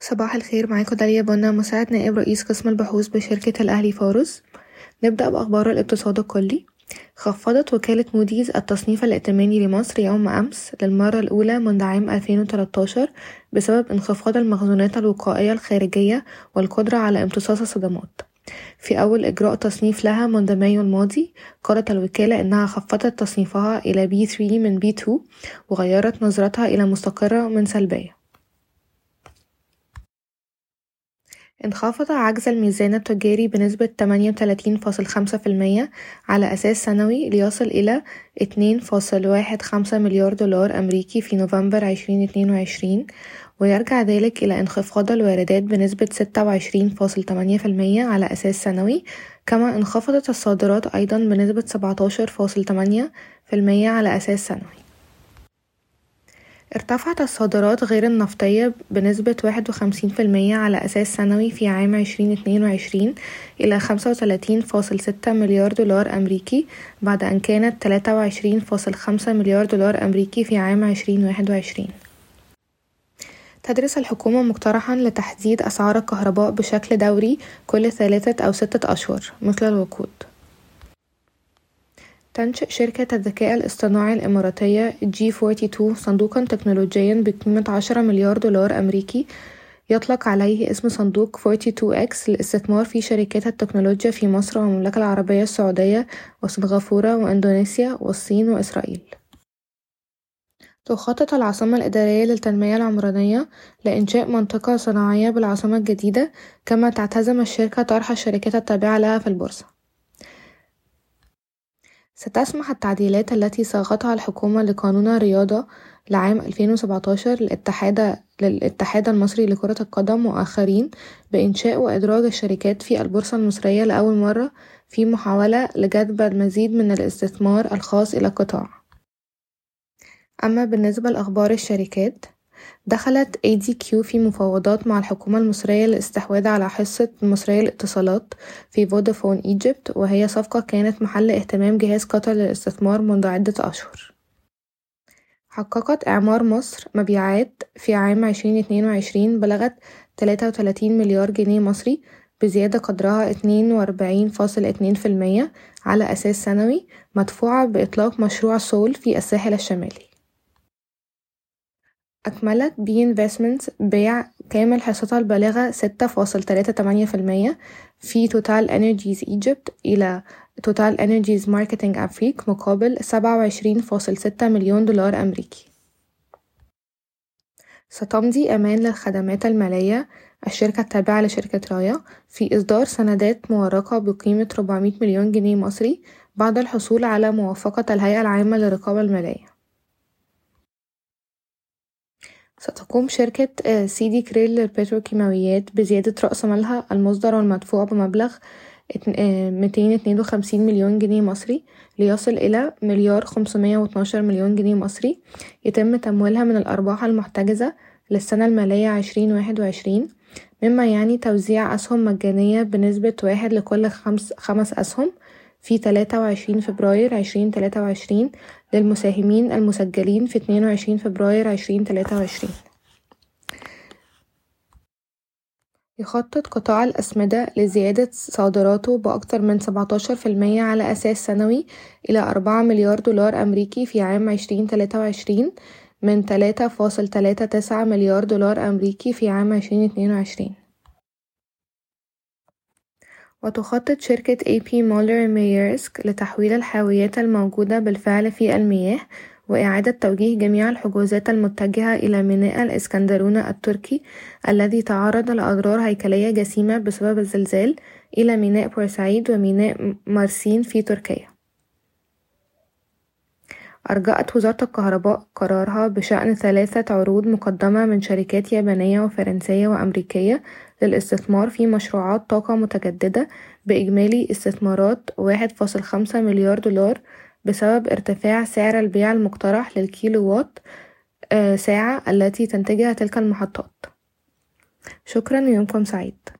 صباح الخير معاكم داليا بنا مساعد نائب رئيس قسم البحوث بشركة الأهلي فارس نبدأ بأخبار الاقتصاد الكلي. خفضت وكالة موديز التصنيف الائتماني لمصر يوم أمس للمرة الأولى منذ عام 2013 بسبب انخفاض المخزونات الوقائية الخارجية والقدرة على امتصاص الصدمات. في أول إجراء تصنيف لها منذ مايو الماضي قالت الوكالة إنها خفضت تصنيفها إلى B3 من B2 وغيرت نظرتها إلى مستقرة من سلبية. انخفض عجز الميزان التجاري بنسبة تمانية وتلاتين فاصل خمسة في المية على أساس سنوي ليصل إلى اتنين فاصل واحد خمسة مليار دولار أمريكي في نوفمبر عشرين اتنين وعشرين ويرجع ذلك إلى انخفاض الواردات بنسبة ستة وعشرين فاصل تمانية في المية على أساس سنوي كما انخفضت الصادرات أيضا بنسبة سبعتاشر فاصل تمانية في المية على أساس سنوي. ارتفعت الصادرات غير النفطية بنسبة واحد وخمسين في المية على أساس سنوي في عام عشرين اتنين وعشرين إلى خمسة وتلاتين فاصل ستة مليار دولار أمريكي بعد أن كانت تلاتة وعشرين فاصل خمسة مليار دولار أمريكي في عام عشرين واحد وعشرين. تدرس الحكومة مقترحا لتحديد أسعار الكهرباء بشكل دوري كل ثلاثة أو ستة أشهر مثل الوقود. تنشئ شركة الذكاء الاصطناعي الإماراتية G42 صندوقا تكنولوجيا بقيمة عشرة مليار دولار أمريكي. يطلق عليه اسم صندوق 42X للاستثمار في شركات التكنولوجيا في مصر والمملكة العربية السعودية وسنغافورة وإندونيسيا والصين وإسرائيل. تخطط العاصمة الإدارية للتنمية العمرانية لإنشاء منطقة صناعية بالعاصمة الجديدة كما تعتزم الشركة طرح الشركات التابعة لها في البورصة. ستسمح التعديلات التي صاغتها الحكومة لقانون الرياضة لعام 2017 للاتحاد المصري لكرة القدم وآخرين بإنشاء وإدراج الشركات في البورصة المصرية لأول مرة في محاولة لجذب المزيد من الاستثمار الخاص إلى القطاع أما بالنسبة لأخبار الشركات دخلت ADQ في مفاوضات مع الحكومة المصرية للاستحواذ على حصة المصرية للاتصالات في فودافون إيجيبت وهي صفقة كانت محل اهتمام جهاز قطر للاستثمار منذ عدة أشهر. حققت إعمار مصر مبيعات في عام عشرين اتنين وعشرين بلغت تلاتة وتلاتين مليار جنيه مصري بزيادة قدرها اتنين وأربعين فاصل اتنين في المية على أساس سنوي مدفوعة بإطلاق مشروع سول في الساحل الشمالي. أكملت بي Investments بيع كامل حصتها البالغة ستة فاصل تلاتة تمانية في المية في توتال انرجيز إيجيبت إلى توتال انرجيز ماركتينج أفريك مقابل سبعة وعشرين فاصل ستة مليون دولار أمريكي. ستمضي أمان للخدمات المالية. الشركة التابعة لشركة رايا في إصدار سندات مورقة بقيمة ربعمية مليون جنيه مصري بعد الحصول على موافقة الهيئة العامة للرقابة المالية. ستقوم شركة سيدي كريل للبتروكيماويات بزيادة رأس مالها المصدر والمدفوع بمبلغ ميتين اتنين وخمسين مليون جنيه مصري ليصل إلى مليار خمسمية واتناشر مليون جنيه مصري. يتم تمويلها من الأرباح المحتجزة للسنة المالية عشرين واحد وعشرين مما يعني توزيع أسهم مجانية بنسبة واحد لكل خمس, خمس أسهم. في تلاتة وعشرين فبراير عشرين تلاتة وعشرين للمساهمين المسجلين في اتنين وعشرين فبراير عشرين تلاتة وعشرين. يخطط قطاع الأسمدة لزيادة صادراته بأكتر من سبعتاشر في المية على أساس سنوي إلى أربعة مليار دولار أمريكي في عام عشرين تلاتة وعشرين من تلاتة فاصل تلاتة تسعة مليار دولار أمريكي في عام عشرين اتنين وعشرين. وتخطط شركة اي بي مولر مييرسك لتحويل الحاويات الموجودة بالفعل في المياه وإعادة توجيه جميع الحجوزات المتجهة إلى ميناء الإسكندرونة التركي الذي تعرض لأضرار هيكلية جسيمة بسبب الزلزال إلى ميناء بورسعيد وميناء مرسين في تركيا. أرجأت وزارة الكهرباء قرارها بشأن ثلاثة عروض مقدمة من شركات يابانية وفرنسية وأمريكية للاستثمار في مشروعات طاقة متجددة بإجمالي استثمارات واحد فاصل خمسة مليار دولار بسبب ارتفاع سعر البيع المقترح للكيلو وات ساعة التي تنتجها تلك المحطات. شكرا ويومكم سعيد.